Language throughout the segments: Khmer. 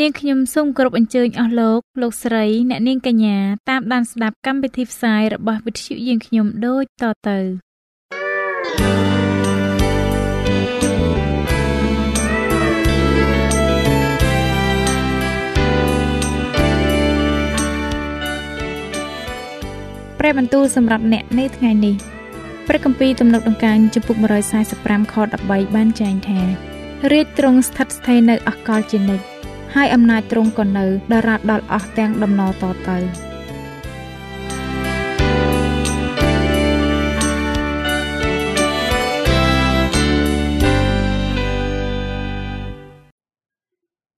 នាងខ្ញុំសូមគោរពអញ្ជើញអស់លោកលោកស្រី អ្នកនាងកញ្ញាតាមដានស្ដាប់កម្មវិធីផ្សាយរបស់វិទ្យុយើងខ្ញុំដូចតទៅព្រះបន្ទូលសម្រាប់អ្នកនៅថ្ងៃនេះព្រះគម្ពីរទំនុកដង្កើងចំពុក145ខ13បានចែងថារាជទ្រង់ស្ថិតស្ថេរនៅអកលជានិច្ច ហើយអំណាចទ្រង់ក៏នៅដរាបដល់អស់ទាំងដំណរតទៅ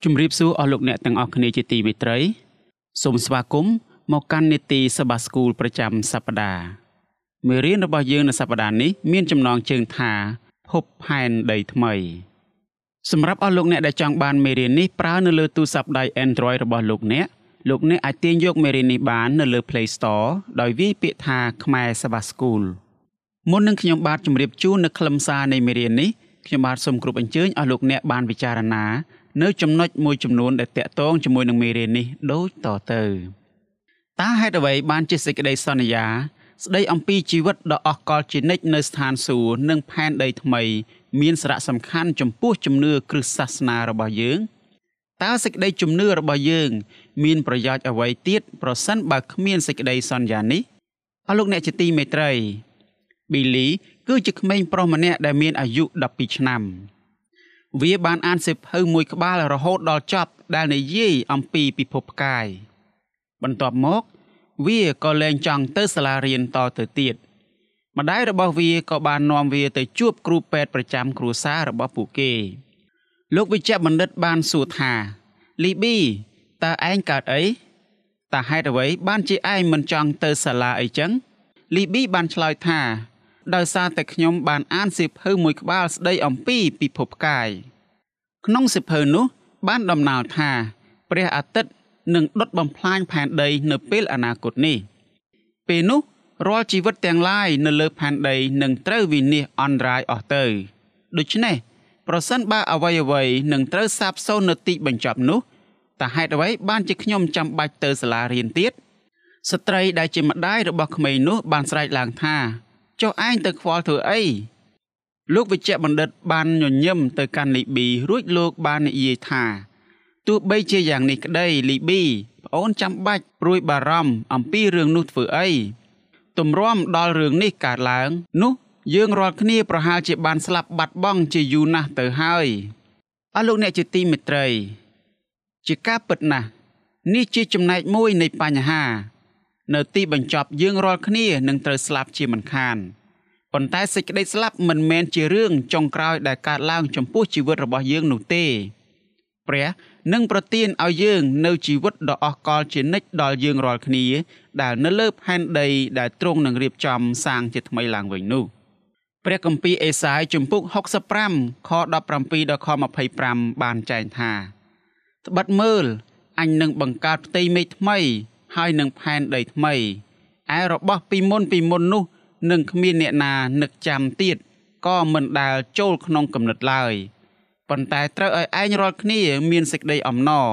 ជំរាបសួរអស់លោកអ្នកទាំងអស់គ្នាជាទីមេត្រីសូមស្វាគមន៍មកកាន់នេតិសបាស្គូលប្រចាំសប្តាហ៍មេរៀនរបស់យើងនៅសប្តាហ៍នេះមានចំណងជើងថាភពផែនដីថ្មី សម្រាប់អស់លោកអ្នកដែលចង់បានមេរៀននេះប្រើនៅលើទូរស័ព្ទដៃ Android របស់លោកអ្នកលោកអ្នកអាចទាញយកមេរៀននេះបាននៅលើ Play Store ដោយវាយពាក្យថាខ្មែរសបាស្គូលមុននឹងខ្ញុំបាទជម្រាបជូននៅខ្លឹមសារនៃមេរៀននេះខ្ញុំបាទសូមគោរពអញ្ជើញអស់លោកអ្នកបានពិចារណានៅចំណុចមួយចំនួនដែលតាក់ទងជាមួយនឹងមេរៀននេះដូចតទៅតើហេតុអ្វីបានជាសេចក្តីសន្យា ស្ដីអំពីជីវិតដ៏អស្ចារ្យជានិច្ចនៅស្ថានសួគ៌និងផែនដីថ្មី មានសារៈសំខាន់ចំពោះជំនឿគ្រឹស្តសាសនារបស់យើងតើសេចក្តីជំនឿរបស់យើង មានប្រយោជន៍អ្វីទៀតប្រសិនបើគ្មានសេចក្តីសន្យានេះអស់លោកអ្នកជាទីមេត្រីប៊ីលីគឺជាក្មេងប្រុសម្នាក់ដែលមានអាយុ12ឆ្នាំ វាបានអានសៀវភៅមួយក្បាលរហូតដល់ចប់ដែលនិយាយអំពីពិភពផ្កាយបន្ទាប់មក វាក៏លែងចង់ទៅសាលារៀនតទៅទៀត ម្ដាយរបស់វាក៏បាននាំវាទៅជួបគ្រូពេទ្យប្រចាំគ្រួសាររបស់ពួកគេ លោកវិជ្ជបណ្ឌិតបានសួរថាលីប៊ីតើឯងកើតអីតើហេតុអ្វីបានជាឯងមិនចង់ទៅសាលាអីចឹងលីប៊ីបានឆ្លើយថាដោយសារតែខ្ញុំបានអានសៀវភៅមួយក្បាលស្ដីអំពីពិភពកាយក្នុងសៀវភៅនោះ បានដំណាលថាព្រះអាទិត្យនឹងដុតបំផ្លាញផែនដីនៅពេលអនាគតនេះ ពេលនោះ រាល់ជីវិតទាំងឡាយនៅលើផែនដីនឹងត្រូវវិនាសអន្តរាយអស់ទៅដូច្នេះប្រសិនបើអ្វីអ្វីនឹងត្រូវសាបសូន្យនៅទីបញ្ចប់នោះតើហេតុអ្វីបានជាខ្ញុំចាំបាច់ទៅសាលារៀនទៀតស្ត្រីដែលជាម្ដាយរបស់ក្មេងនោះបានស្រែកឡើងថាចុះឯងទៅខ្វល់ធ្វើអីលោកវិជ្ជបណ្ឌិតបានញញឹមទៅកាន់លីប៊ីរួចលោកបាននិយាយថាទោះបីជាយ៉ាងនេះក្តីលីប៊ីប្អូនចាំបាច់ព្រួយបារម្ភអំពីរឿងនោះធ្វើអី ទម្រាំដល់រឿងនេះកើតឡើង នោះយើងរាល់គ្នាប្រហែលជាបានស្លាប់បាត់បង់ជាយូរណាស់ទៅហើយអស់លោកអ្នកជាទីមេត្រី ជាការពិតណាស់នេះជាចំណែកមួយនៃបញ្ហា នៅទីបញ្ចប់យើងរាល់គ្នានឹងត្រូវស្លាប់ជាមិនខានប៉ុន្តែសេចក្តីស្លាប់មិនមែនជារឿងចុងក្រោយដែលកើតឡើងចំពោះជីវិតរបស់យើងនោះទេ ព្រះនឹងប្រទានឲ្យយើងនៅជីវិតដ៏អស្ចារ្យជានិច្ចដល់យើងរាល់គ្នា ដែលនៅលើផែនដីដែលទ្រង់នឹងរៀបចំសាងជាថ្មីឡើងវិញនោះព្រះគម្ពីរអេសាយជំពូក65ខ17ដល់ខ25បានចែងថាត្បិតមើលអញនឹងបង្កើតផ្ទៃមេឃថ្មី ហើយនឹងផែនដីថ្មីឯរបស់ពីមុនពីមុននោះនឹងគ្មានអ្នកណានឹកចាំទៀតក៏មិនដែលចូលក្នុងគំនិតឡើយ ប៉ុន្តែត្រូវឲ្យឯងរាល់គ្នាមានសេចក្តីអំណរ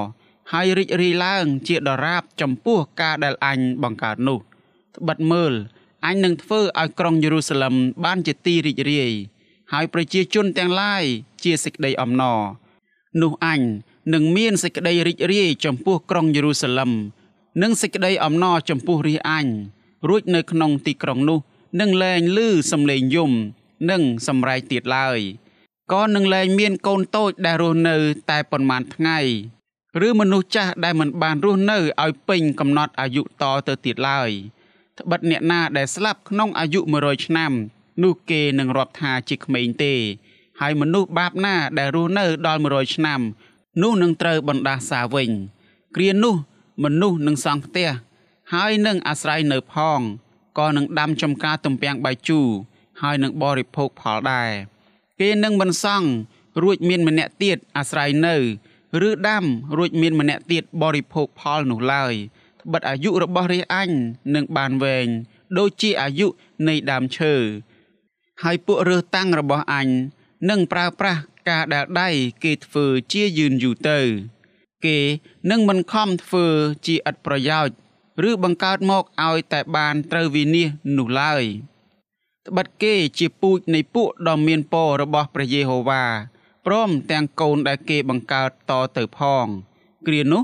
ហើយរីករាយឡើង ជាដរាបចំពោះការដែលអញបង្កើតនោះត្បិតមើលអញនឹងធ្វើឲ្យក្រុងយេរូសាឡឹមបានជាទីរីករាយហើយប្រជាជនទាំងឡាយជាសេចក្តីអំណរនោះអញនឹងមានសេចក្តីរីករាយចំពោះក្រុងយេរូសាឡឹមនិងសេចក្តីអំណរចំពោះរាជអញរួចនៅក្នុងទីក្រុងនោះនឹងលែងឮសំឡេងយំ និងសម្រែកទៀតឡើយ ក៏នឹងលែងមានកូនតូចដែលរស់នៅ តែប៉ុន្មានថ្ងៃឬមនុស្សចាស់ដែលមិនបានរស់នៅឲ្យពេញកំណត់អាយុតទៅទៀតឡើយត្បិតអ្នកណាដែលស្លាប់ក្នុងអាយុ100ឆ្នាំ នោះគេនឹងរាប់ថាជាក្មេងទេ ហើយមនុស្សបាបណាដែលរស់នៅដល់100ឆ្នាំ នោះនឹងត្រូវបណ្ដាសាវិញគ្រានោះមនុស្សនឹងសង់ផ្ទះហើយនឹងអាស្រ័យនៅផងក៏នឹងដាំចំការទំពាំងបាយជូរហើយនឹងបរិភោគផលដែរ គេនឹងមិនសង់រួចមានម្នាក់ទៀតអាស្រ័យនៅ ឬដាំរួចមានម្នាក់ទៀតបរិភោគផលនោះឡើយត្បិតអាយុរបស់រាជអញនឹងបានវែងដូចជាអាយុនៃដើមឈើហើយពួករើសតាំងរបស់អញនឹងប្រើប្រាស់ការដែលដៃគេធ្វើជាយឺនយូរទៅ គេនឹងមិនខំធ្វើជាឥតប្រយោជន៍ឬបង្កើតមកឲ្យតែបានត្រូវវិនិច្ឆ័យនោះឡើយ ត្បិតគេជាពូជនៃពួកដ៏មានពររបស់ព្រះយេហូវ៉ាព្រមទាំងកូនដែលគេបង្កើតតទៅផង គ្រានោះ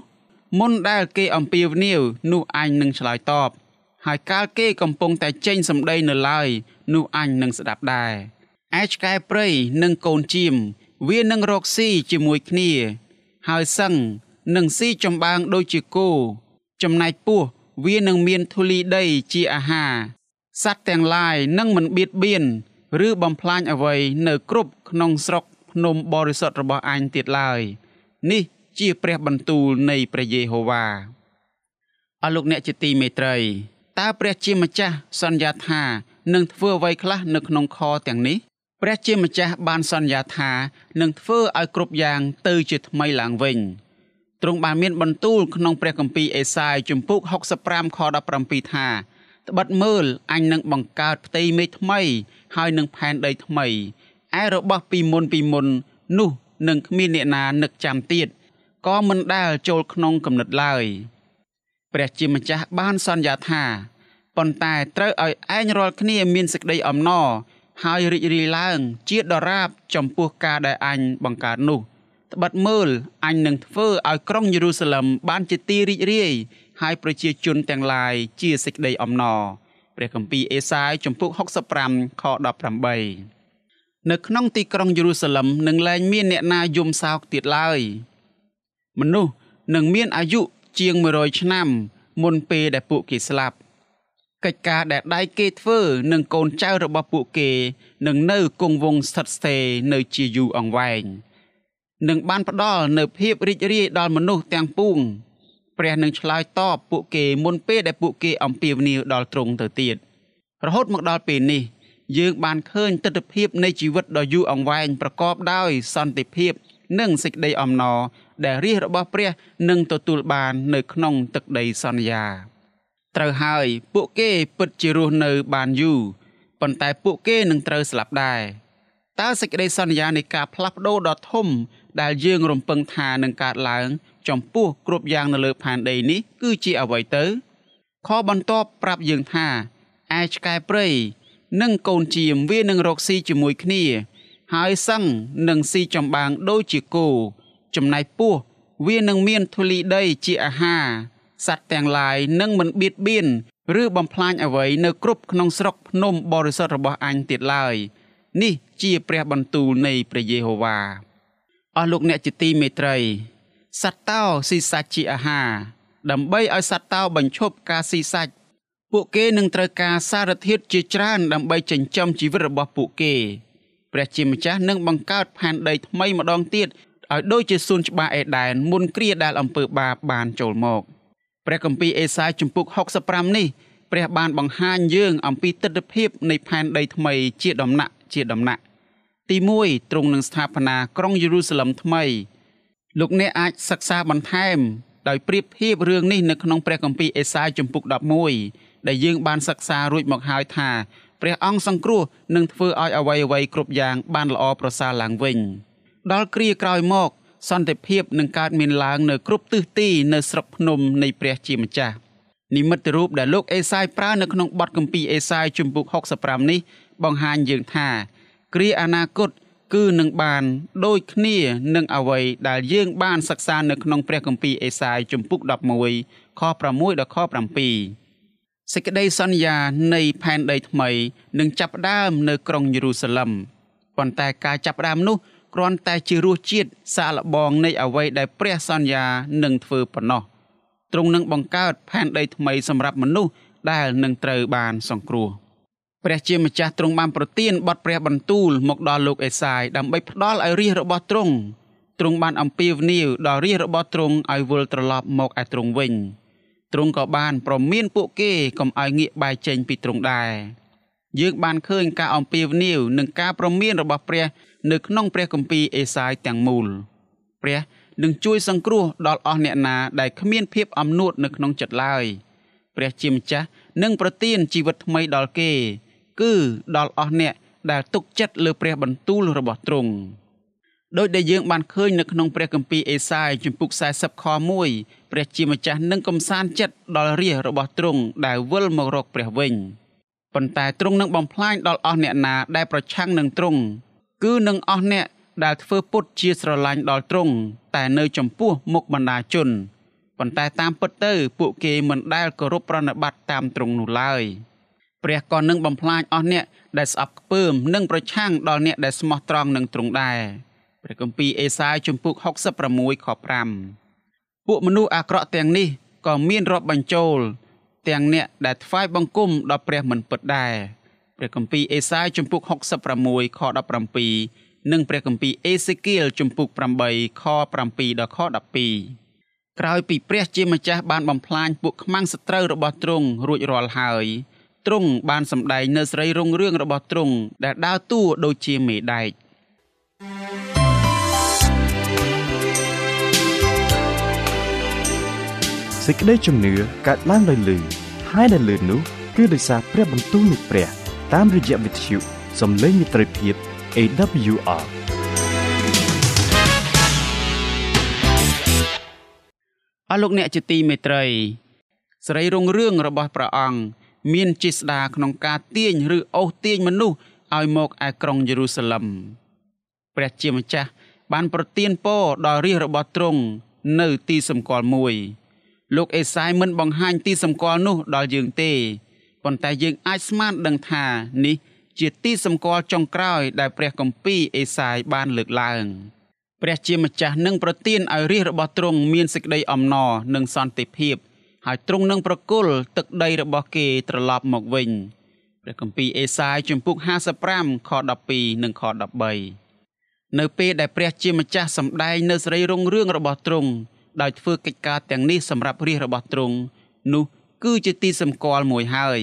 មុនដែលគេអំពាវនាវនោះអញនឹងឆ្លើយតបហើយកាលគេកំពុងតែចេញសម្ដីនៅឡើយនោះអញនឹងស្ដាប់ដែរឯឆ្កែព្រៃនិងកូនជៀមវានឹងរកស៊ីជាមួយគ្នា ហើយសឹងនឹងស៊ីចំបើងដូចជាគោចំណែកពស់វានឹងមានធូលីដីជាអាហារ សត្វទាំងឡាយនឹងមិនបៀតបៀនឬបំផ្លាញអ្វីនៅគ្រប់ក្នុងស្រុកភ្នំបរិសុទ្ធរបស់អញទៀតឡើយ នេះជាព្រះបន្ទូលនៃព្រះយេហូវ៉ាអរលោកអ្នកជាទីមេត្រីតើព្រះជាម្ចាស់សន្យាថានឹងធ្វើអ្វីខ្លះនៅក្នុងខទាំងនេះព្រះជាម្ចាស់បានសន្យាថានឹងធ្វើឲ្យគ្រប់យ៉ាងទៅជាថ្មីឡើងវិញទ្រង់បានមានបន្ទូលក្នុងព្រះគម្ពីរអេសាយជំពូក65ខ17ថា ត្បិតមើលអញនឹងបង្កើតផ្ទៃមេឃថ្មី ហើយនឹងផែនដីថ្មីឯរបស់ពីមុនពីមុន នោះនឹងគ្មានអ្នកណានឹកចាំទៀតក៏មិនដែលចូលក្នុងគំនិតឡើយព្រះជាម្ចាស់បានសន្យាថាប៉ុន្តែត្រូវឲ្យឯងរាល់គ្នាមានសេចក្តីអំណរហើយរីករាយឡើង ជាដរាបចំពោះការដែលអញបង្កើតនោះត្បិតមើលអញនឹងធ្វើឲ្យក្រុងយេរូសាឡឹមបានជាទីរីករាយ ហើយប្រជាជនទាំងឡាយជាសេចក្តីអំណរព្រះគម្ពីរអេសាយជំពូក65ខ18នៅក្នុងទីក្រុងយេរូសាឡឹមនឹងលែងមានអ្នកណាយំសោកទៀតឡើយមនុស្សនឹងមានអាយុជាង100ឆ្នាំមុនពេលដែលពួកគេស្លាប់កិច្ចការដែលដៃគេធ្វើនឹងកូនចៅរបស់ពួកគេនឹងនៅគង់វង្សស្ថិតស្ថេរនៅជាយូរអង្វែងនឹងបានផ្ដល់នៅភាពរីករាយដល់មនុស្សទាំងពួង ព្រះនឹងឆ្លើយតបពួកគេមុនពេលដែលពួកគេអំពាវនាវដល់ទ្រង់ទៅទៀតរហូតមកដល់ពេលនេះ យើងបានឃើញទស្សនវិជ្ជានៃជីវិតដ៏យូរអង្វែងប្រកបដោយសន្តិភាព និងសេចក្តីអំណរដែលរាជរបស់ព្រះនឹងទទួលបាននៅក្នុងទឹកដីសន្យាត្រូវហើយពួកគេពិតជារស់នៅបានយូរប៉ុន្តែពួកគេនឹងត្រូវស្លាប់ដែរតើសេចក្តីសន្យានៃការផ្លាស់ប្ដូរដ៏ធំ ដែលយើងរំពឹងថានឹងកើតឡើង ចំពោះគ្រប់យ៉ាងនៅលើផែនដីនេះគឺជាអ្វីទៅ ខបន្ទាប់ប្រាប់យើងថាឯឆ្កែព្រៃនិងកូនជៀមវានឹងរកស៊ីជាមួយគ្នា ហើយសឹងនឹងស៊ីចំបាងដូចជាគោចំណែកពស់វានឹងមានធូលីដីជាអាហារសត្វទាំងឡាយនឹងមិនបៀតបៀនឬបំផ្លាញអ្វីនៅគ្រប់ក្នុងស្រុកភ្នំបរិសុទ្ធរបស់អញទៀតឡើយនេះជាព្រះបន្ទូលនៃព្រះយេហូវ៉ា អស់លោកអ្នកជាទីមេត្រីសត្វតោស៊ីសាច់ជាអាហារដើម្បីឲ្យសត្វតោបញ្ឈប់ការស៊ីសាច់ពួកគេនឹងត្រូវការសារធាតុជាច្រើនដើម្បីចិញ្ចឹមជីវិតរបស់ពួកគេព្រះជាម្ចាស់នឹងបង្កើតផែនដីថ្មីម្ដងទៀតឲ្យដូចជាសួនច្បារអេដែនមុនគ្រាដែលអំពើបាបបានចូលមកព្រះគម្ពីរអេសាយជំពូក65នេះព្រះបានបង្ហាញយើងអំពីទស្សនវិជ្ជានៃផែនដីថ្មីជាដំណាក់ជាដំណាក់ ទី1ទ្រង់នឹងស្ថាបនាក្រុងយេរូសាឡឹមថ្មី លោកអ្នកអាចសិក្សាបន្ថែម ដោយប្រៀបធៀបរឿងនេះនៅក្នុងព្រះគម្ពីរអេសាយជំពូក11ដែលយើងបានសិក្សារួចមកហើយថាព្រះអង្គសង្គ្រោះនឹងធ្វើឲ្យអ្វីអ្វីគ្រប់យ៉ាងបានល្អប្រសើរឡើងវិញ ដល់គ្រាក្រោយមក សន្តិភាពនឹងកើតមានឡើងនៅគ្រប់ទិសទីនៅស្រុកភ្នំនៃព្រះជាម្ចាស់និមិត្តរូបដែលលោកអេសាយប្រើនៅក្នុងបទគម្ពីរអេសាយជំពូក65នេះបង្ហាញយើងថា គ្រាអនាគតគឺនឹងបានដូចគ្នានឹងអ្វីដែលយើងបានសិក្សានៅក្នុងព្រះគម្ពីរអេសាយជំពូក11ខ6ដល់ខ7សេចក្តីសន្យានៃផែនដីថ្មីនឹងចាប់ផ្ដើមនៅក្រុងយេរូសាឡឹមប៉ុន្តែការចាប់ផ្ដើមនោះគ្រាន់តែជារសជាតិសាកល្បងនៃអ្វីដែលព្រះសន្យានឹងធ្វើប៉ុណ្ណោះទ្រង់នឹងបង្កើតផែនដីថ្មីសម្រាប់មនុស្សដែលនឹងត្រូវបានសង្គ្រោះ ព្រះជាម្ចាស់ទ្រង់បានប្រទានបទព្រះបន្ទូលមកដល់លោកអេសាយដើម្បីផ្ដល់ឲ្យរាជរបស់ទ្រង់ទ្រង់បានអំពាវនាវដល់រាជរបស់ទ្រង់ឲ្យវិលត្រឡប់មកឯទ្រង់វិញទ្រង់ក៏បានប្រមានពួកគេកុំឲ្យងាកបែកចេញពីទ្រង់ដែរយើងបានឃើញការអំពាវនាវនិងការប្រមានរបស់ព្រះ នៅក្នុងព្រះគម្ពីរអេសាយទាំងមូលព្រះនឹងជួយសង្គ្រោះដល់អស់អ្នកណាដែលគ្មានភាពអំនួតនៅក្នុងចិត្តឡើយព្រះជាម្ចាស់នឹងប្រទានជីវិតថ្មីដល់គេ គឺដល់អស់អ្នកដែលទុកចិត្តលើព្រះបន្ទូលរបស់ទ្រង់ដោយដែលយើងបានឃើញនៅក្នុងព្រះគម្ពីរអេសាយជំពូក40ខ1ព្រះជាម្ចាស់នឹងកំសាន្តចិត្តដល់រាជរបស់ទ្រង់ដែលវិលមករកព្រះវិញប៉ុន្តែទ្រង់នឹងបំផ្លាញដល់អស់អ្នកណាដែលប្រឆាំងនឹងទ្រង់គឺនឹងអស់អ្នកដែលធ្វើពុតជាស្រឡាញ់ដល់ទ្រង់តែនៅចំពោះមុខបណ្ដាជនប៉ុន្តែតាមពិតទៅពួកគេមិនដែលគោរពប្រណិប័តតាមទ្រង់នោះឡើយ ព្រះក៏នឹងបំផ្លាញអស់អ្នកដែលស្អប់ខ្ពើមនិងប្រឆាំងដល់អ្នកដែលស្មោះត្រង់នឹងទ្រង់ដែរព្រះគម្ពីរអេសាយជំពូក66ខ5ពួកមនុស្សអាក្រក់ទាំងនេះក៏មានរាប់បញ្ចូល ទាំងអ្នកដែលថ្វាយបង្គំដល់ព្រះមិនពិតដែរព្រះគម្ពីរអេសាយជំពូក66ខ17និងព្រះគម្ពីរអេសេគៀលជំពូក8ខ7ដល់ខ12ក្រោយពីព្រះជាម្ចាស់បានបំផ្លាញពួកខ្មាំងសត្រូវរបស់ទ្រង់រួចរាល់ហើយ ទ្រង់បានសម្ដែងនៅសេរីរុងរឿងរបស់ទ្រង់ដែលដើរតួដូចជាមេដែកសេចក្តីជំនឿកើតឡើងដោយលឺហើយដែលលឺនោះគឺដោយសារព្រះបន្ទូលនៃព្រះ តាមរយៈវិទ្យុសំឡេងមិត្តភាព AWR អស់លោកអ្នកជាទីមេត្រីសេរីរុងរឿងរបស់ព្រះអង្គ មានជាស្ដាក្នុងការទាញឬអូសទាញមនុស្សឲ្យមកឯក្រុងយេរូសាឡឹមព្រះជាម្ចាស់បានប្រទានពរដល់រាជរបស់ទ្រង់នៅទីសម្គាល់មួយលោកអេសាយមិនបង្ហាញទីសម្គាល់នោះដល់យើងទេប៉ុន្តែយើងអាចស្មានដឹងថានេះជាទីសម្គាល់ចុងក្រោយដែលព្រះគម្ពីរអេសាយបានលើកឡើងព្រះជាម្ចាស់នឹងប្រទានឲ្យរាជរបស់ទ្រង់មានសេចក្តីអំណរនិងសន្តិភាព ហើយទ្រង់នឹងប្រគល់ទឹកដីរបស់គេត្រឡប់មកវិញព្រះគម្ពីរអេសាយជំពូក55ខ12និងខ13នៅពេលដែលព្រះជាម្ចាស់សម្ដែងនៅសេរីរុងរឿងរបស់ទ្រង់ដោយធ្វើកិច្ចការទាំងនេះសម្រាប់រាជរបស់ទ្រង់នោះគឺជាទីសម្គាល់មួយហើយ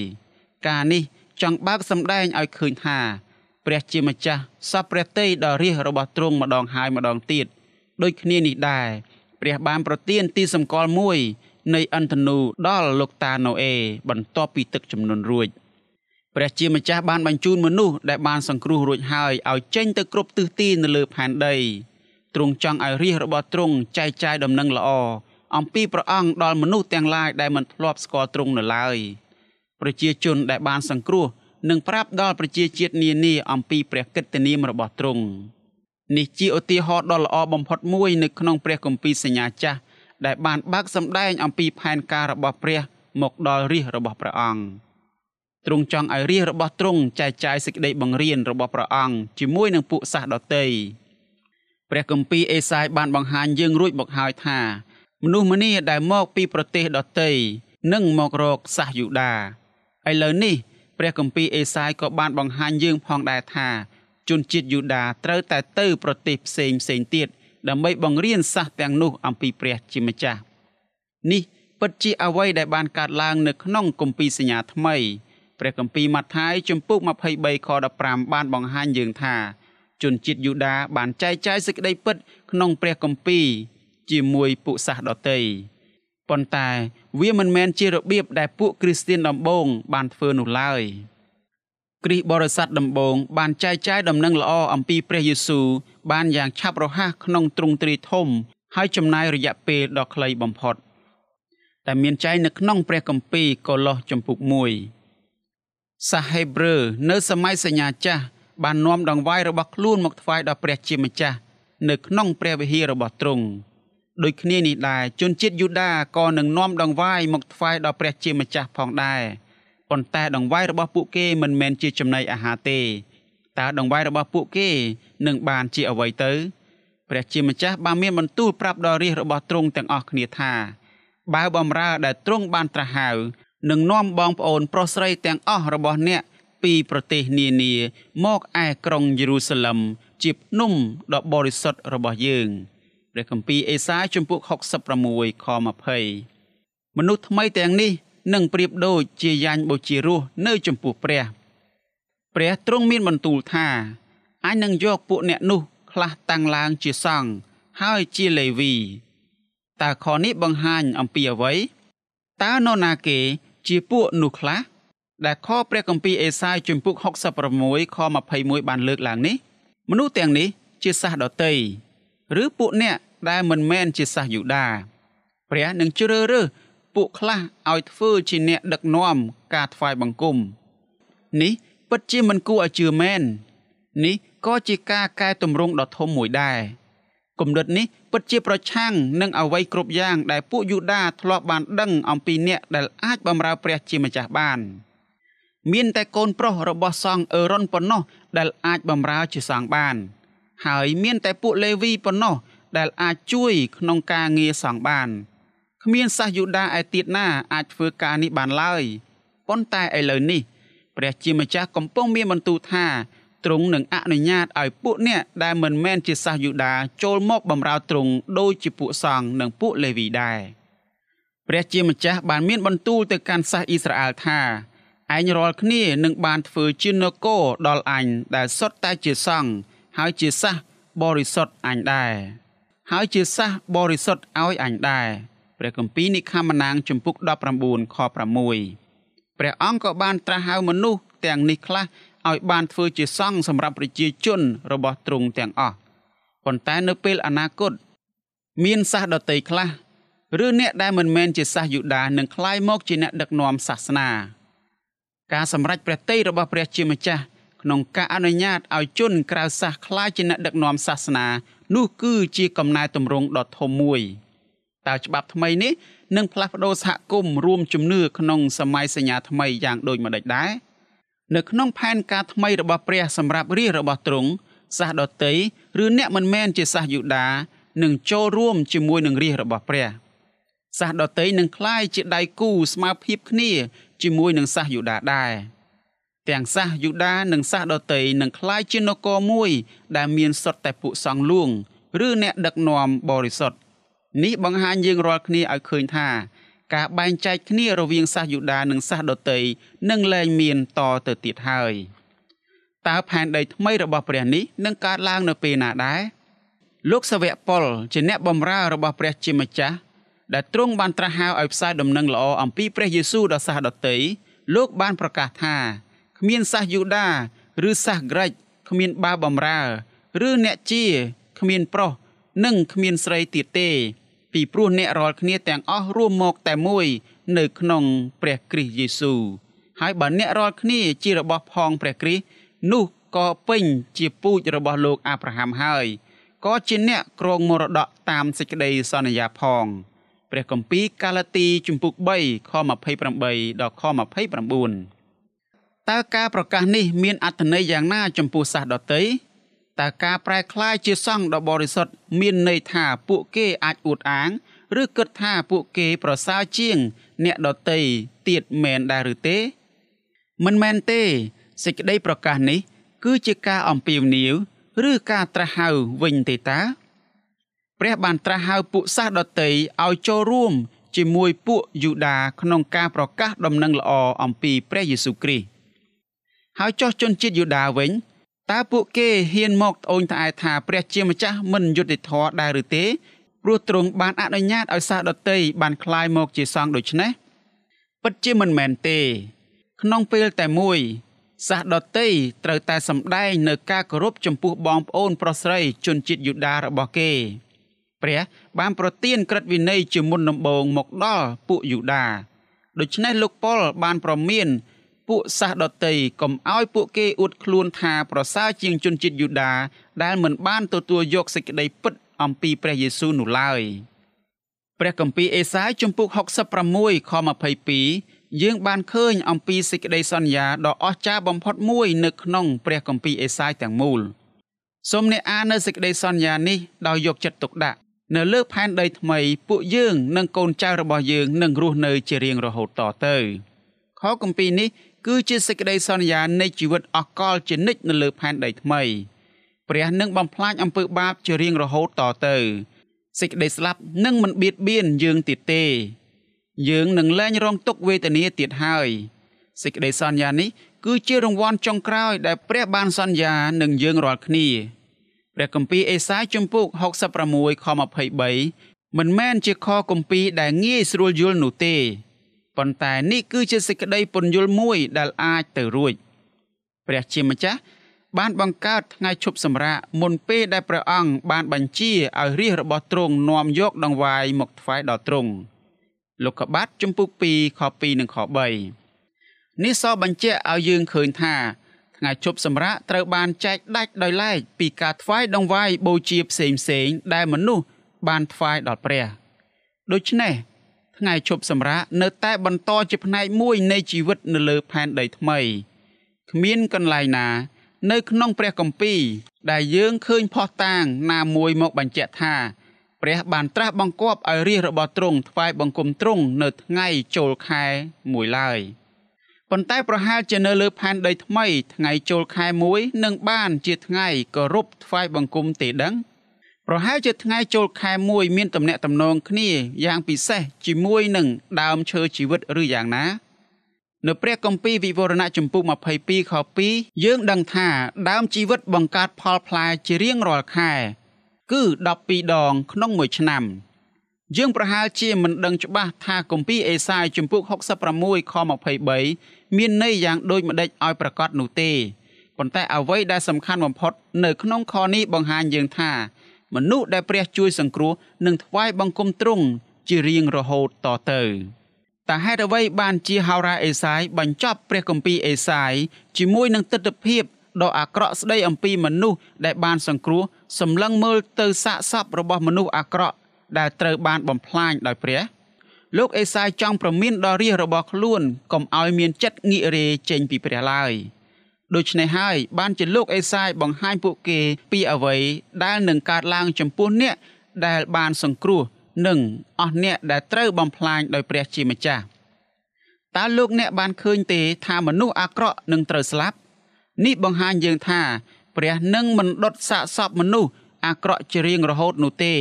ការនេះចង់បើកសម្ដែងឲ្យឃើញថាព្រះជាម្ចាស់សពព្រះតីដល់រាជរបស់ទ្រង់ម្ដងហើយម្ដងទៀតដូចគ្នានេះដែរព្រះបានប្រទានទីសម្គាល់មួយ នៃអន្តនូដល់លោកតាណូអេបន្ទាប់ពីទឹកជំនន់រួចព្រះជាម្ចាស់បានបញ្ជូនមនុស្សដែលបានសង្គ្រោះរួចហើយឲ្យចេញទៅគ្រប់ទិសទីនៅលើផែនដីទ្រង់ចង់ឲ្យរាជរបស់ទ្រង់ចែកចាយដំណឹងល្អអំពីព្រះអង្គដល់មនុស្សទាំងឡាយដែលមិនធ្លាប់ស្គាល់ទ្រង់នៅឡើយប្រជាជនដែលបានសង្គ្រោះនឹងប្រាប់ដល់ប្រជាជាតិនានាអំពីព្រះកិត្តិនាមរបស់ទ្រង់នេះជាឧទាហរណ៍ដ៏ល្អបំផុតមួយនៅក្នុងព្រះគម្ពីរសញ្ញាចាស់ ដែលបានបើកសម្ដែងអំពីផែនការរបស់ព្រះមកដល់រាជរបស់ព្រះអង្គទ្រង់ចង់ឲ្យរាជរបស់ទ្រង់ចែកចាយសេចក្តីបង្រៀនរបស់ព្រះអង្គជាមួយនឹងពួកសាសដតីព្រះគម្ពីរអេសាយបានបង្ហាញយើងរួចមកហើយថា មនុស្សម្នាដែលមកពីប្រទេសដទៃនឹងមករកសាសយូដាឥឡូវនេះព្រះគម្ពីរអេសាយក៏បានបង្ហាញយើងផងដែរថាជនជាតិយូដាត្រូវតែទៅប្រទេសផ្សេងផ្សេងទៀត ដើម្បីបង្រៀនសាសទាំងនោះអំពីព្រះជាម្ចាស់នេះពិតជាអ្វីដែលបានកើតឡើងនៅក្នុងគម្ពីរសញ្ញាថ្មីព្រះគម្ពីរម៉ាថាយជំពូក23ខ15បានបង្ហាញយើងថាជនជាតិយូដាបានចែកចាយសេចក្តីពិតក្នុងព្រះគម្ពីរជាមួយពួកសាសដតីប៉ុន្តែវាមិនមែនជារបៀបដែលពួកគ្រីស្ទានដំបូងបានធ្វើនោះឡើយ គ្រីស្ទបរិស័ទដំបូងបានចែកចាយដំណឹងល្អអំពីព្រះយេស៊ូវបានយ៉ាងឆាប់រហ័សក្នុងទ្រង់ទ្រាយធំ ហើយចំណាយរយៈពេលដ៏ខ្លីបំផុតតែមានចែងនៅក្នុងព្រះគម្ពីរកូឡូសចំពុក1សាហេប្រឺនៅសម័យសញ្ញាចាស់បាននាំដង្វាយរបស់ខ្លួនមកថ្វាយដល់ព្រះជាម្ចាស់នៅក្នុងព្រះវិហាររបស់ទ្រង់ដូចគ្នានេះដែរជនជាតិយូដាក៏នឹងនាំដង្វាយមកថ្វាយដល់ព្រះជាម្ចាស់ផងដែរ ប៉ុន្តែដង្វាយរបស់ពួកគេមិនមែនជាចំណីអាហារទេតើដង្វាយរបស់ពួកគេនឹងបានជាអ្វីទៅព្រះជាម្ចាស់បានមានបន្ទូលប្រាប់ដល់រាជរបស់ទ្រង់ទាំងអស់គ្នាថាបើបំរើដែលទ្រង់បានត្រាស់ហៅនឹងនាំបងប្អូនប្រុសស្រីទាំងអស់របស់អ្នកពីប្រទេសនានាមកឯក្រុងយេរូសាឡឹមជាភ្នំដ៏បរិសុទ្ធរបស់យើងព្រះគម្ពីរអេសាយជំពូក66ខ20មនុស្សថ្មីទាំងនេះ នឹងប្រៀបដូចជាយ៉ាញ់បូជារស់នៅចំពោះព្រះព្រះទ្រង់មានបន្ទូលថាអញនឹងយកពួកអ្នកនោះខ្លះតាំងឡើងជាសង្ឃហើយជាលេវីតើខនេះបង្ហាញអំពីអ្វីតើនរណាគេជាពួកនោះខ្លះដែលខព្រះគម្ពីរអេសាយជំពូក66ខ21បានលើកឡើងនេះ មនុស្សទាំងនេះជាសាសដតីឬពួកអ្នកដែលមិនមែនជាសាសយូដាព្រះនឹងជ្រើសរើស ពួកខ្លះឲ្យធ្វើជាអ្នកដឹកនាំការថ្វាយបង្គំនេះពិតជាមិនគួរឲ្យជឿមែននេះក៏ជាការកែតម្រង់ដ៏ធំមួយដែរគំនិតនេះពិតជាប្រឆាំងនឹងអ្វីគ្រប់យ៉ាងដែលពួកយូដាធ្លាប់បានដឹងអំពីអ្នកដែលអាចបម្រើព្រះជាម្ចាស់បាន មានតែកូនប្រុសរបស់សង្ឃអឺរ៉ុនប៉ុណ្ណោះដែលអាចបម្រើជាសង្ឃបាន ហើយមានតែពួកលេវីប៉ុណ្ណោះដែលអាចជួយក្នុងការងារសង្ឃបាន គ្មានសាសយូដាឯទៀតណាអាចធ្វើការនេះបានឡើយប៉ុន្តែឥឡូវនេះព្រះជាម្ចាស់កំពុងមានបន្ទូលថាទ្រង់នឹងអនុញ្ញាតឲ្យពួកអ្នកដែលមិនមែនជាសាសយូដាចូលមកបម្រើទ្រង់ដូចជាពួកសង្ឃនិងពួកលេវីដែរព្រះជាម្ចាស់បានមានបន្ទូលទៅកាន់សាសអ៊ីស្រាអែលថាឯងរាល់គ្នានឹងបានធ្វើជានគរដល់អញដែលសុទ្ធតែជាសង្ឃហើយជាសាសបរិសុទ្ធអញដែរហើយជាសាសបរិសុទ្ធឲ្យអញដែរ ព្រះគម្ពីរនិខមណាងជំពូក19ខ6ព្រះអង្គក៏បានត្រាស់ហៅមនុស្សទាំងនេះខ្លះឲ្យបានធ្វើជាសង្ឃសម្រាប់ប្រជាជនរបស់ទ្រង់ទាំងអស់ប៉ុន្តែនៅពេលអនាគតមានសាសដតីខ្លះឬអ្នកដែលមិនមែនជាសាសយូដានឹងក្លាយមកជាអ្នកដឹកនាំសាសនាការសម្រេចព្រះតីរបស់ព្រះជាម្ចាស់ក្នុងការអនុញ្ញាតឲ្យជនក្រៅសាសក្លាយជាអ្នកដឹកនាំសាសនានោះគឺជាកំណែទម្រង់ដ៏ធំមួយ។ តើច្បាប់ថ្មីនេះនឹងផ្លាស់ប្ដូរសហគមន៍រួមជំនឿក្នុងសម័យសញ្ញាថ្មីយ៉ាងដូចម្តេចដែរនៅក្នុងផែនការថ្មីរបស់ព្រះសម្រាប់រាជរបស់ទ្រង់សាសដតីឬអ្នកមិនមែនជាសាសយូដានឹងចូលរួមជាមួយនឹងរាជរបស់ព្រះសាសដតីនឹងคล้ายជាដៃគូស្មើភាពគ្នាជាមួយនឹងសាសយូដាដែរទាំងសាសយូដានិងសាសដតីនឹងคล้ายជានគរមួយ ដែលមានសុទ្ធតែពួកសង្ឃលួង ឬអ្នកដឹកនាំបរិសុទ្ធ នេះបង្ហាញយើងរាល់គ្នាឲ្យឃើញថា ការបែងចែកគ្នារវាងសាសយូដានិងសាសដតីនឹងលែងមានតទៅទៀតហើយតើផែនដីថ្មីរបស់ព្រះនេះនឹងកើតឡើងនៅពេលណាដែរលោកសាវកប៉ុលជាអ្នកបម្រើរបស់ព្រះជាម្ចាស់ដែលទ្រង់បានត្រាស់ហៅឲ្យផ្សាយដំណឹងល្អអំពីព្រះយេស៊ូវដល់សាសដតីលោកបានប្រកាសថាគ្មានសាសយូដាឬសាសក្រិចគ្មានបាវបម្រើ ឬអ្នកជាគ្មានប្រុសនិងគ្មានស្រីទៀតទេ ពីព្រោះអ្នករាល់គ្នាទាំងអស់រួមមកតែមួយ នៅក្នុងព្រះគ្រីស្ទយេស៊ូវហើយបើអ្នករាល់គ្នាជារបស់ផងព្រះគ្រីស្ទនោះក៏ពេញជាពូជរបស់លោកអាប់រ៉ាហាំហើយក៏ជាអ្នកគ្រងមរតកតាមសេចក្តីសន្យាផងព្រះគម្ពីរកាឡាទីជំពូក3ខ28ដល់ខ29តើការប្រកាសនេះមានអត្ថន័យយ៉ាងណាចំពោះសាសដតី តើការប្រែក្លាយជាសង្ឃដ៏បរិសុទ្ធមានន័យថាពួកគេអាចអួតអាង ឬគិតថាពួកគេប្រសើរជាង អ្នកដតីទៀតមែនដែរឬទេ មិនមែនទេសេចក្តីប្រកាសនេះ គឺជាការអំពាវនាវឬការត្រាស់ហៅវិញទេតាព្រះបានត្រាស់ហៅពួកសាសដតីឲ្យចូលរួមជាមួយពួកយូដាក្នុងការប្រកាសដំណឹងល្អអំពីព្រះយេស៊ូវគ្រីស្ទហើយចោះជនជាតិយូដាវិញ តើពួកគេហ៊ានមកត្អូញត្អែថាព្រះជាម្ចាស់មិនយុត្តិធម៌ដែរឬទេព្រោះទ្រង់បានអនុញ្ញាតឲ្យសាសដតីបានคลายមកជាសង្ឃដូច្នេះពិតជាមិនមែនទេ ក្នុងពេលតែមួយសាសដតីត្រូវតែសម្ដែងនៅការគោរពចំពោះបងប្អូនប្រុសស្រីជនជាតិយូដារបស់គេព្រះបានប្រទានក្រឹតវិន័យជាមុនដំបូងមកដល់ពួកយូដាដូច្នេះលោកប៉ុលបានប្រមាន ពួកសាសដតីកុំឲ្យពួកគេអួតខ្លួនថាប្រសើរជាងជនជាតិយូដា ដែលមិនបានទទួលយកសេចក្តីពិតអំពីព្រះយេស៊ូវនោះឡើយព្រះគម្ពីរអេសាយជំពូក66ខ22យើងបានឃើញអំពីសេចក្តីសន្យាដ៏អស្ចារ្យបំផុតមួយនៅក្នុងព្រះគម្ពីរអេសាយទាំងមូលសូមអ្នកអាននៅសេចក្តីសន្យានេះដោយយកចិត្តទុកដាក់នៅលើផែនដីថ្មីពួកយើងនិងកូនចៅរបស់យើងនឹងរស់នៅជារៀងរហូតតទៅ ខគម្ពីរនេះគឺជាសេចក្តីសន្យានៃជីវិតអកលជានិច្ចនៅលើផែនដីថ្មីព្រះនឹងបំផ្លាញអំពើបាបជារៀងរហូតតទៅសេចក្តីស្លាប់នឹងមិនបៀតបៀនយើងទៀតទេ យើងនឹងលែងរងទុក្ខវេទនាទៀតហើយសេចក្តីសន្យានេះគឺជារង្វាន់ចុងក្រោយដែលព្រះបានសន្យានឹងយើងរាល់គ្នាព្រះគម្ពីរអេសាយជំពូក66ខ23មិនមែនជាខគម្ពីរដែលងាយស្រួលយល់នោះទេ ប៉ុន្តែនេះគឺជាសេចក្តីពន្យល់មួយដែលអាចទៅរួចព្រះជាម្ចាស់បានបង្កើតថ្ងៃឈប់សម្រាកមុនពេលដែលព្រះអង្គបានបញ្ជាឲ្យរាជរបស់ទ្រង់នាំយកដង្វាយមកថ្វាយដល់ទ្រង់លោកកបាត់ជំពូក2ខ2និងខ3នេះសបញ្ជាក់ឲ្យយើងឃើញថាថ្ងៃជប់សម្រាកត្រូវបានចែកដាច់ដោយឡែកពីការថ្វាយដង្វាយបូជាផ្សេងផ្សេងដែលមនុស្សបានថ្វាយដល់ព្រះដូច្នេះ ថ្ងៃជប់សម្រាកនៅតែបន្តជាផ្នែកមួយនៃជីវិតនៅលើផែនដីថ្មីគ្មានកន្លែងណា នៅក្នុងព្រះគម្ពីរដែលយើងឃើញផុសតាងណាមួយមកបញ្ជាក់ថាព្រះបានត្រាស់បង្គាប់ឲ្យរាជរបស់ទ្រង់ថ្វាយបង្គំទ្រង់នៅថ្ងៃចូលខែមួយឡើយប៉ុន្តែប្រហែលជានៅលើផែនដីថ្មីថ្ងៃចូលខែមួយនឹងបានជាថ្ងៃគោរពថ្វាយបង្គំទេដឹង ប្រហែលជាថ្ងៃចូលខែមួយមានទំនាក់ទំនងគ្នាយ៉ាងពិសេសជាមួយនឹងដើមឈើជីវិតឬយ៉ាងណានៅព្រះគម្ពីរវិវរណៈចំពុក22ខ2យើងដឹងថាដើមជីវិតបង្កើតផលផ្លែជារៀងរាល់ខែ គឺ12ដងក្នុងមួយឆ្នាំយើងប្រហែលជាមិនដឹងច្បាស់ថាគម្ពីរអេសាយចំពុក66ខ23មានន័យយ៉ាងដូចម្ដេចឲ្យប្រកាសនោះទេប៉ុន្តែអ្វីដែលសំខាន់បំផុត នៅក្នុងខនេះបង្ហាញយើងថា មនុស្សដែលព្រះជួយសង្គ្រោះនឹងថ្វាយបង្គំទ្រង់ជារៀងរហូតតទៅតើហេតុអ្វីបានជាហោរាអេសាយបញ្ចប់ព្រះគម្ពីរអេសាយជាមួយនឹងទស្សនវិជ្ជាដ៏អាក្រក់ស្ដីអំពីមនុស្សដែលបានសង្គ្រោះសម្លឹងមើលទៅសាកសពរបស់មនុស្សអាក្រក់ដែលត្រូវបានបំផ្លាញដោយព្រះលោកអេសាយចង់ប្រមានដល់រាជរបស់ខ្លួនកុំឲ្យមានចិត្តងាករេចេញពីព្រះឡើយ ដូច្នេះហើយបានជាលោកអេសាយបង្ហាញពួកគេពីអ្វីដែលនឹងកើតឡើងចំពោះអ្នកដែលបានសង្គ្រោះនិងអស់អ្នកដែលត្រូវបំផ្លាញដោយព្រះជាម្ចាស់តើលោកអ្នកបានឃើញទេថាមនុស្សអាក្រក់នឹងត្រូវស្លាប់នេះបង្ហាញយើងថាព្រះនឹងមិនដុតសាកសពមនុស្សអាក្រក់ជារៀងរហូតនោះទេ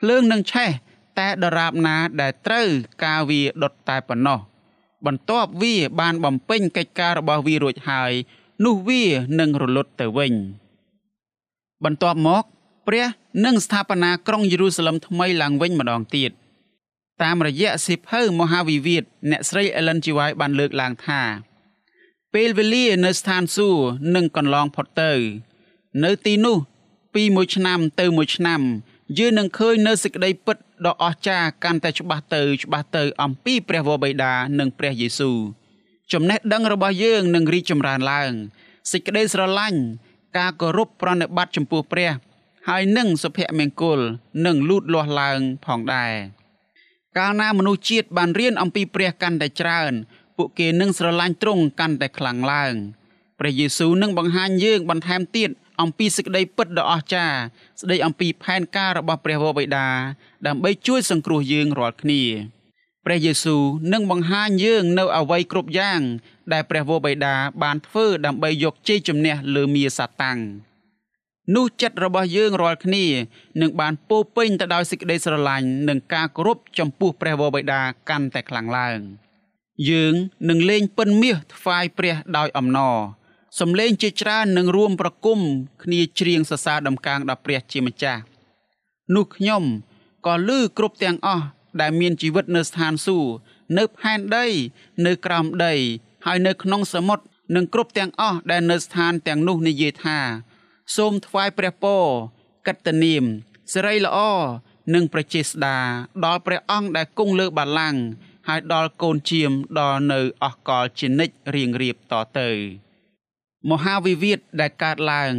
ភ្លើងនឹងឆេះតែដរាបណាដែលត្រូវការវាដុតតែប៉ុណ្ណោះបន្ទាប់វាបានបំពេញកិច្ចការរបស់វារួចហើយ នោះវានឹងរលត់ទៅវិញ បន្ទាប់មក ព្រះនឹងស្ថាបនាក្រុងយេរូសាឡឹមថ្មីឡើងវិញម្ដងទៀតតាមរយៈសិភៅមហាវិវាទអ្នកស្រី Ellen G. White បានលើកឡើងថា ពេលវេលានៅស្ថានសួគ៌នឹងកន្លងផុតទៅ នៅទីនោះ ពីមួយឆ្នាំទៅមួយឆ្នាំយើងនឹងឃើញនៅសេចក្តីពិតដ៏អស្ចារ្យកាន់តែច្បាស់ទៅច្បាស់ទៅអំពីព្រះវរបិតានិងព្រះយេស៊ូវ ចំណេះដឹងរបស់យើងនឹងរីកចម្រើនឡើងសេចក្តីស្រឡាញ់ការគោរពប្រណិប័តចំពោះព្រះ ហើយនឹងសុភមង្គលនឹងលូតលាស់ឡើងផងដែរកាលណាមនុស្សជាតិបានរៀនអំពីព្រះកាន់តែច្រើន ពួកគេនឹងស្រឡាញ់ទ្រង់កាន់តែខ្លាំងឡើងព្រះយេស៊ូវនឹងបង្ហាញយើងបន្ថែមទៀតអំពីសេចក្តីពិតដ៏អស្ចារ្យស្ដីអំពីផែនការរបស់ព្រះវរបិតាដើម្បីជួយសង្គ្រោះយើងរាល់គ្នា ព្រះយេស៊ូវនឹងបង្ហាញយើងនៅអ្វីគ្រប់យ៉ាង ដែលព្រះវរបិតាបានធ្វើដើម្បីយកជ័យជំនះលើមាសាតាំងនោះចិត្តរបស់យើងរាល់គ្នានឹងបានពោពេញទៅដោយសេចក្តីស្រឡាញ់និងការគោរពចំពោះព្រះវរបិតាកាន់តែខ្លាំងឡើងយើងនឹងលេងពិនមាសថ្វាយព្រះដោយអំណរសំឡេងជាច្រើននឹងរួមប្រគំគ្នាច្រៀងសរសើរដំកើងដល់ព្រះជាម្ចាស់នោះខ្ញុំក៏ឮគ្រប់ទាំងអស់ ដែលមានជីវិតនៅស្ថានសួគ៌នៅផែនដី នៅក្រោមដី ហើយនៅក្នុងសមុទ្រនិងគ្រប់ទាំងអស់ដែលនៅស្ថានទាំងនោះនិយាយថា សូមថ្វាយព្រះពរកតនាមសិរីល្អនិងប្រជាស្ដាដល់ព្រះអង្គដែលគង់លើបល្ល័ង្កហើយដល់កូនជៀមដល់នៅអស់កលជានិច្ចរៀងរៀបតទៅមហាវិវាទដែលកើតឡើង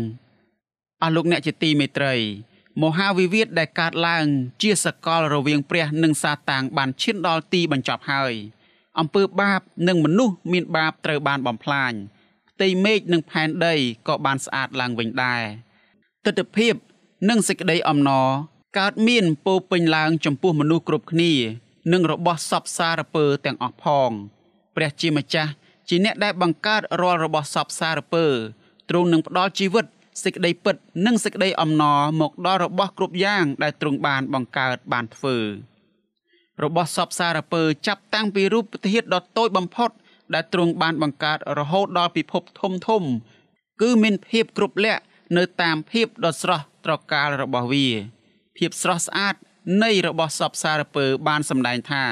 អស់លោកអ្នកជាទីមេត្រី មហាវិវាទដែលកើតឡើង ជាសកលរវាងព្រះនិងសាតាំងបានឈានដល់ទីបញ្ចប់ហើយអំពើបាបនិងមនុស្សមានបាបត្រូវបានបំផ្លាញផ្ទៃមេឃនិងផែនដីក៏បានស្អាតឡើងវិញដែរទស្សនវិជ្ជានិងសេចក្តីអំណរកើតមានពោពេញឡើងចំពោះមនុស្សគ្រប់គ្នា និងរបស់សពសារពើទាំងអស់ផងព្រះជាម្ចាស់ជាអ្នកដែលបង្កើតរាល់របស់សពសារពើទ្រង់នឹងផ្ដល់ជីវិត សេចក្តីពិត និងសេចក្តីអំណរមកដល់របស់គ្រប់យ៉ាង ដែលទ្រង់បានបង្កើតបានធ្វើរបស់សពសារពើចាប់តាំងពីរូបធាតុដ៏តូចបំផុត ដែលទ្រង់បានបង្កើតរហូតដល់ពិភពធំធំ គឺមានភាពគ្រប់លក្ខនៅតាមភាពដ៏ស្រស់ត្រកាលរបស់វា ភាពស្រស់ស្អាតនៃរបស់សពសារពើបានសម្ដែងថា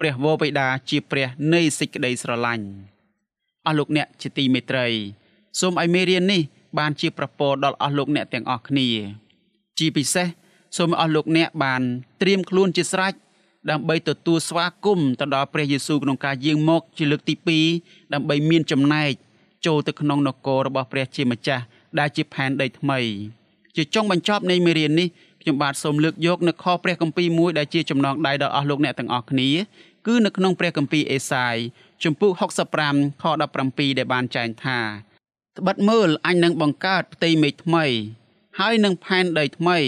ព្រះវរបិតាជាព្រះនៃសេចក្តីស្រឡាញ់អស់លោកអ្នកជាទីមេត្រីសូមឲ្យមេរៀននេះ បានជាប្រពោដល់អស់លោកអ្នកទាំងអស់គ្នា ជាពិសេសសូមអស់លោកអ្នកបានត្រៀមខ្លួនជាស្រេចដើម្បីទទួលស្វាគមន៍ទៅដល់ព្រះយេស៊ូវក្នុងការយាងមកជាលើកទី2ដើម្បីមានចំណែកចូលទៅក្នុងនគររបស់ព្រះជាម្ចាស់ដែលជាផែនដីថ្មី ជាចុងបញ្ចប់នៃមេរៀននេះខ្ញុំបាទសូមលើកយកនៅខព្រះគម្ពីរមួយដែលជាចំណងដៃដល់អស់លោកអ្នកទាំងអស់គ្នាគឺនៅក្នុងព្រះគម្ពីរអេសាយជំពូក65ខ17ដែលបានចែងថា ត្បិតមើលអញនឹងបង្កើតផ្ទៃមេឃថ្មី ហើយនឹងផែនដីថ្មី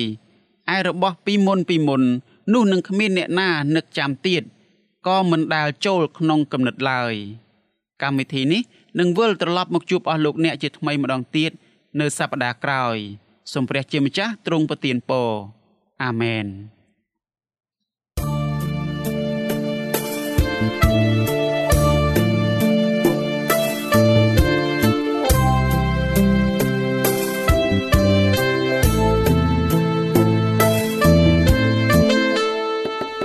ឯរបស់ពីមុនពីមុន នោះនឹងគ្មានអ្នកណានឹកចាំទៀតក៏មិនដែលចូលក្នុងគំនិតឡើយកម្មវិធីនេះនឹងវិលត្រឡប់មកជួបអស់លោកអ្នកជាថ្មីម្ដងទៀតនៅសប្តាហ៍ក្រោយ សូមព្រះជាម្ចាស់ទ្រង់ប្រទានពរអាមែន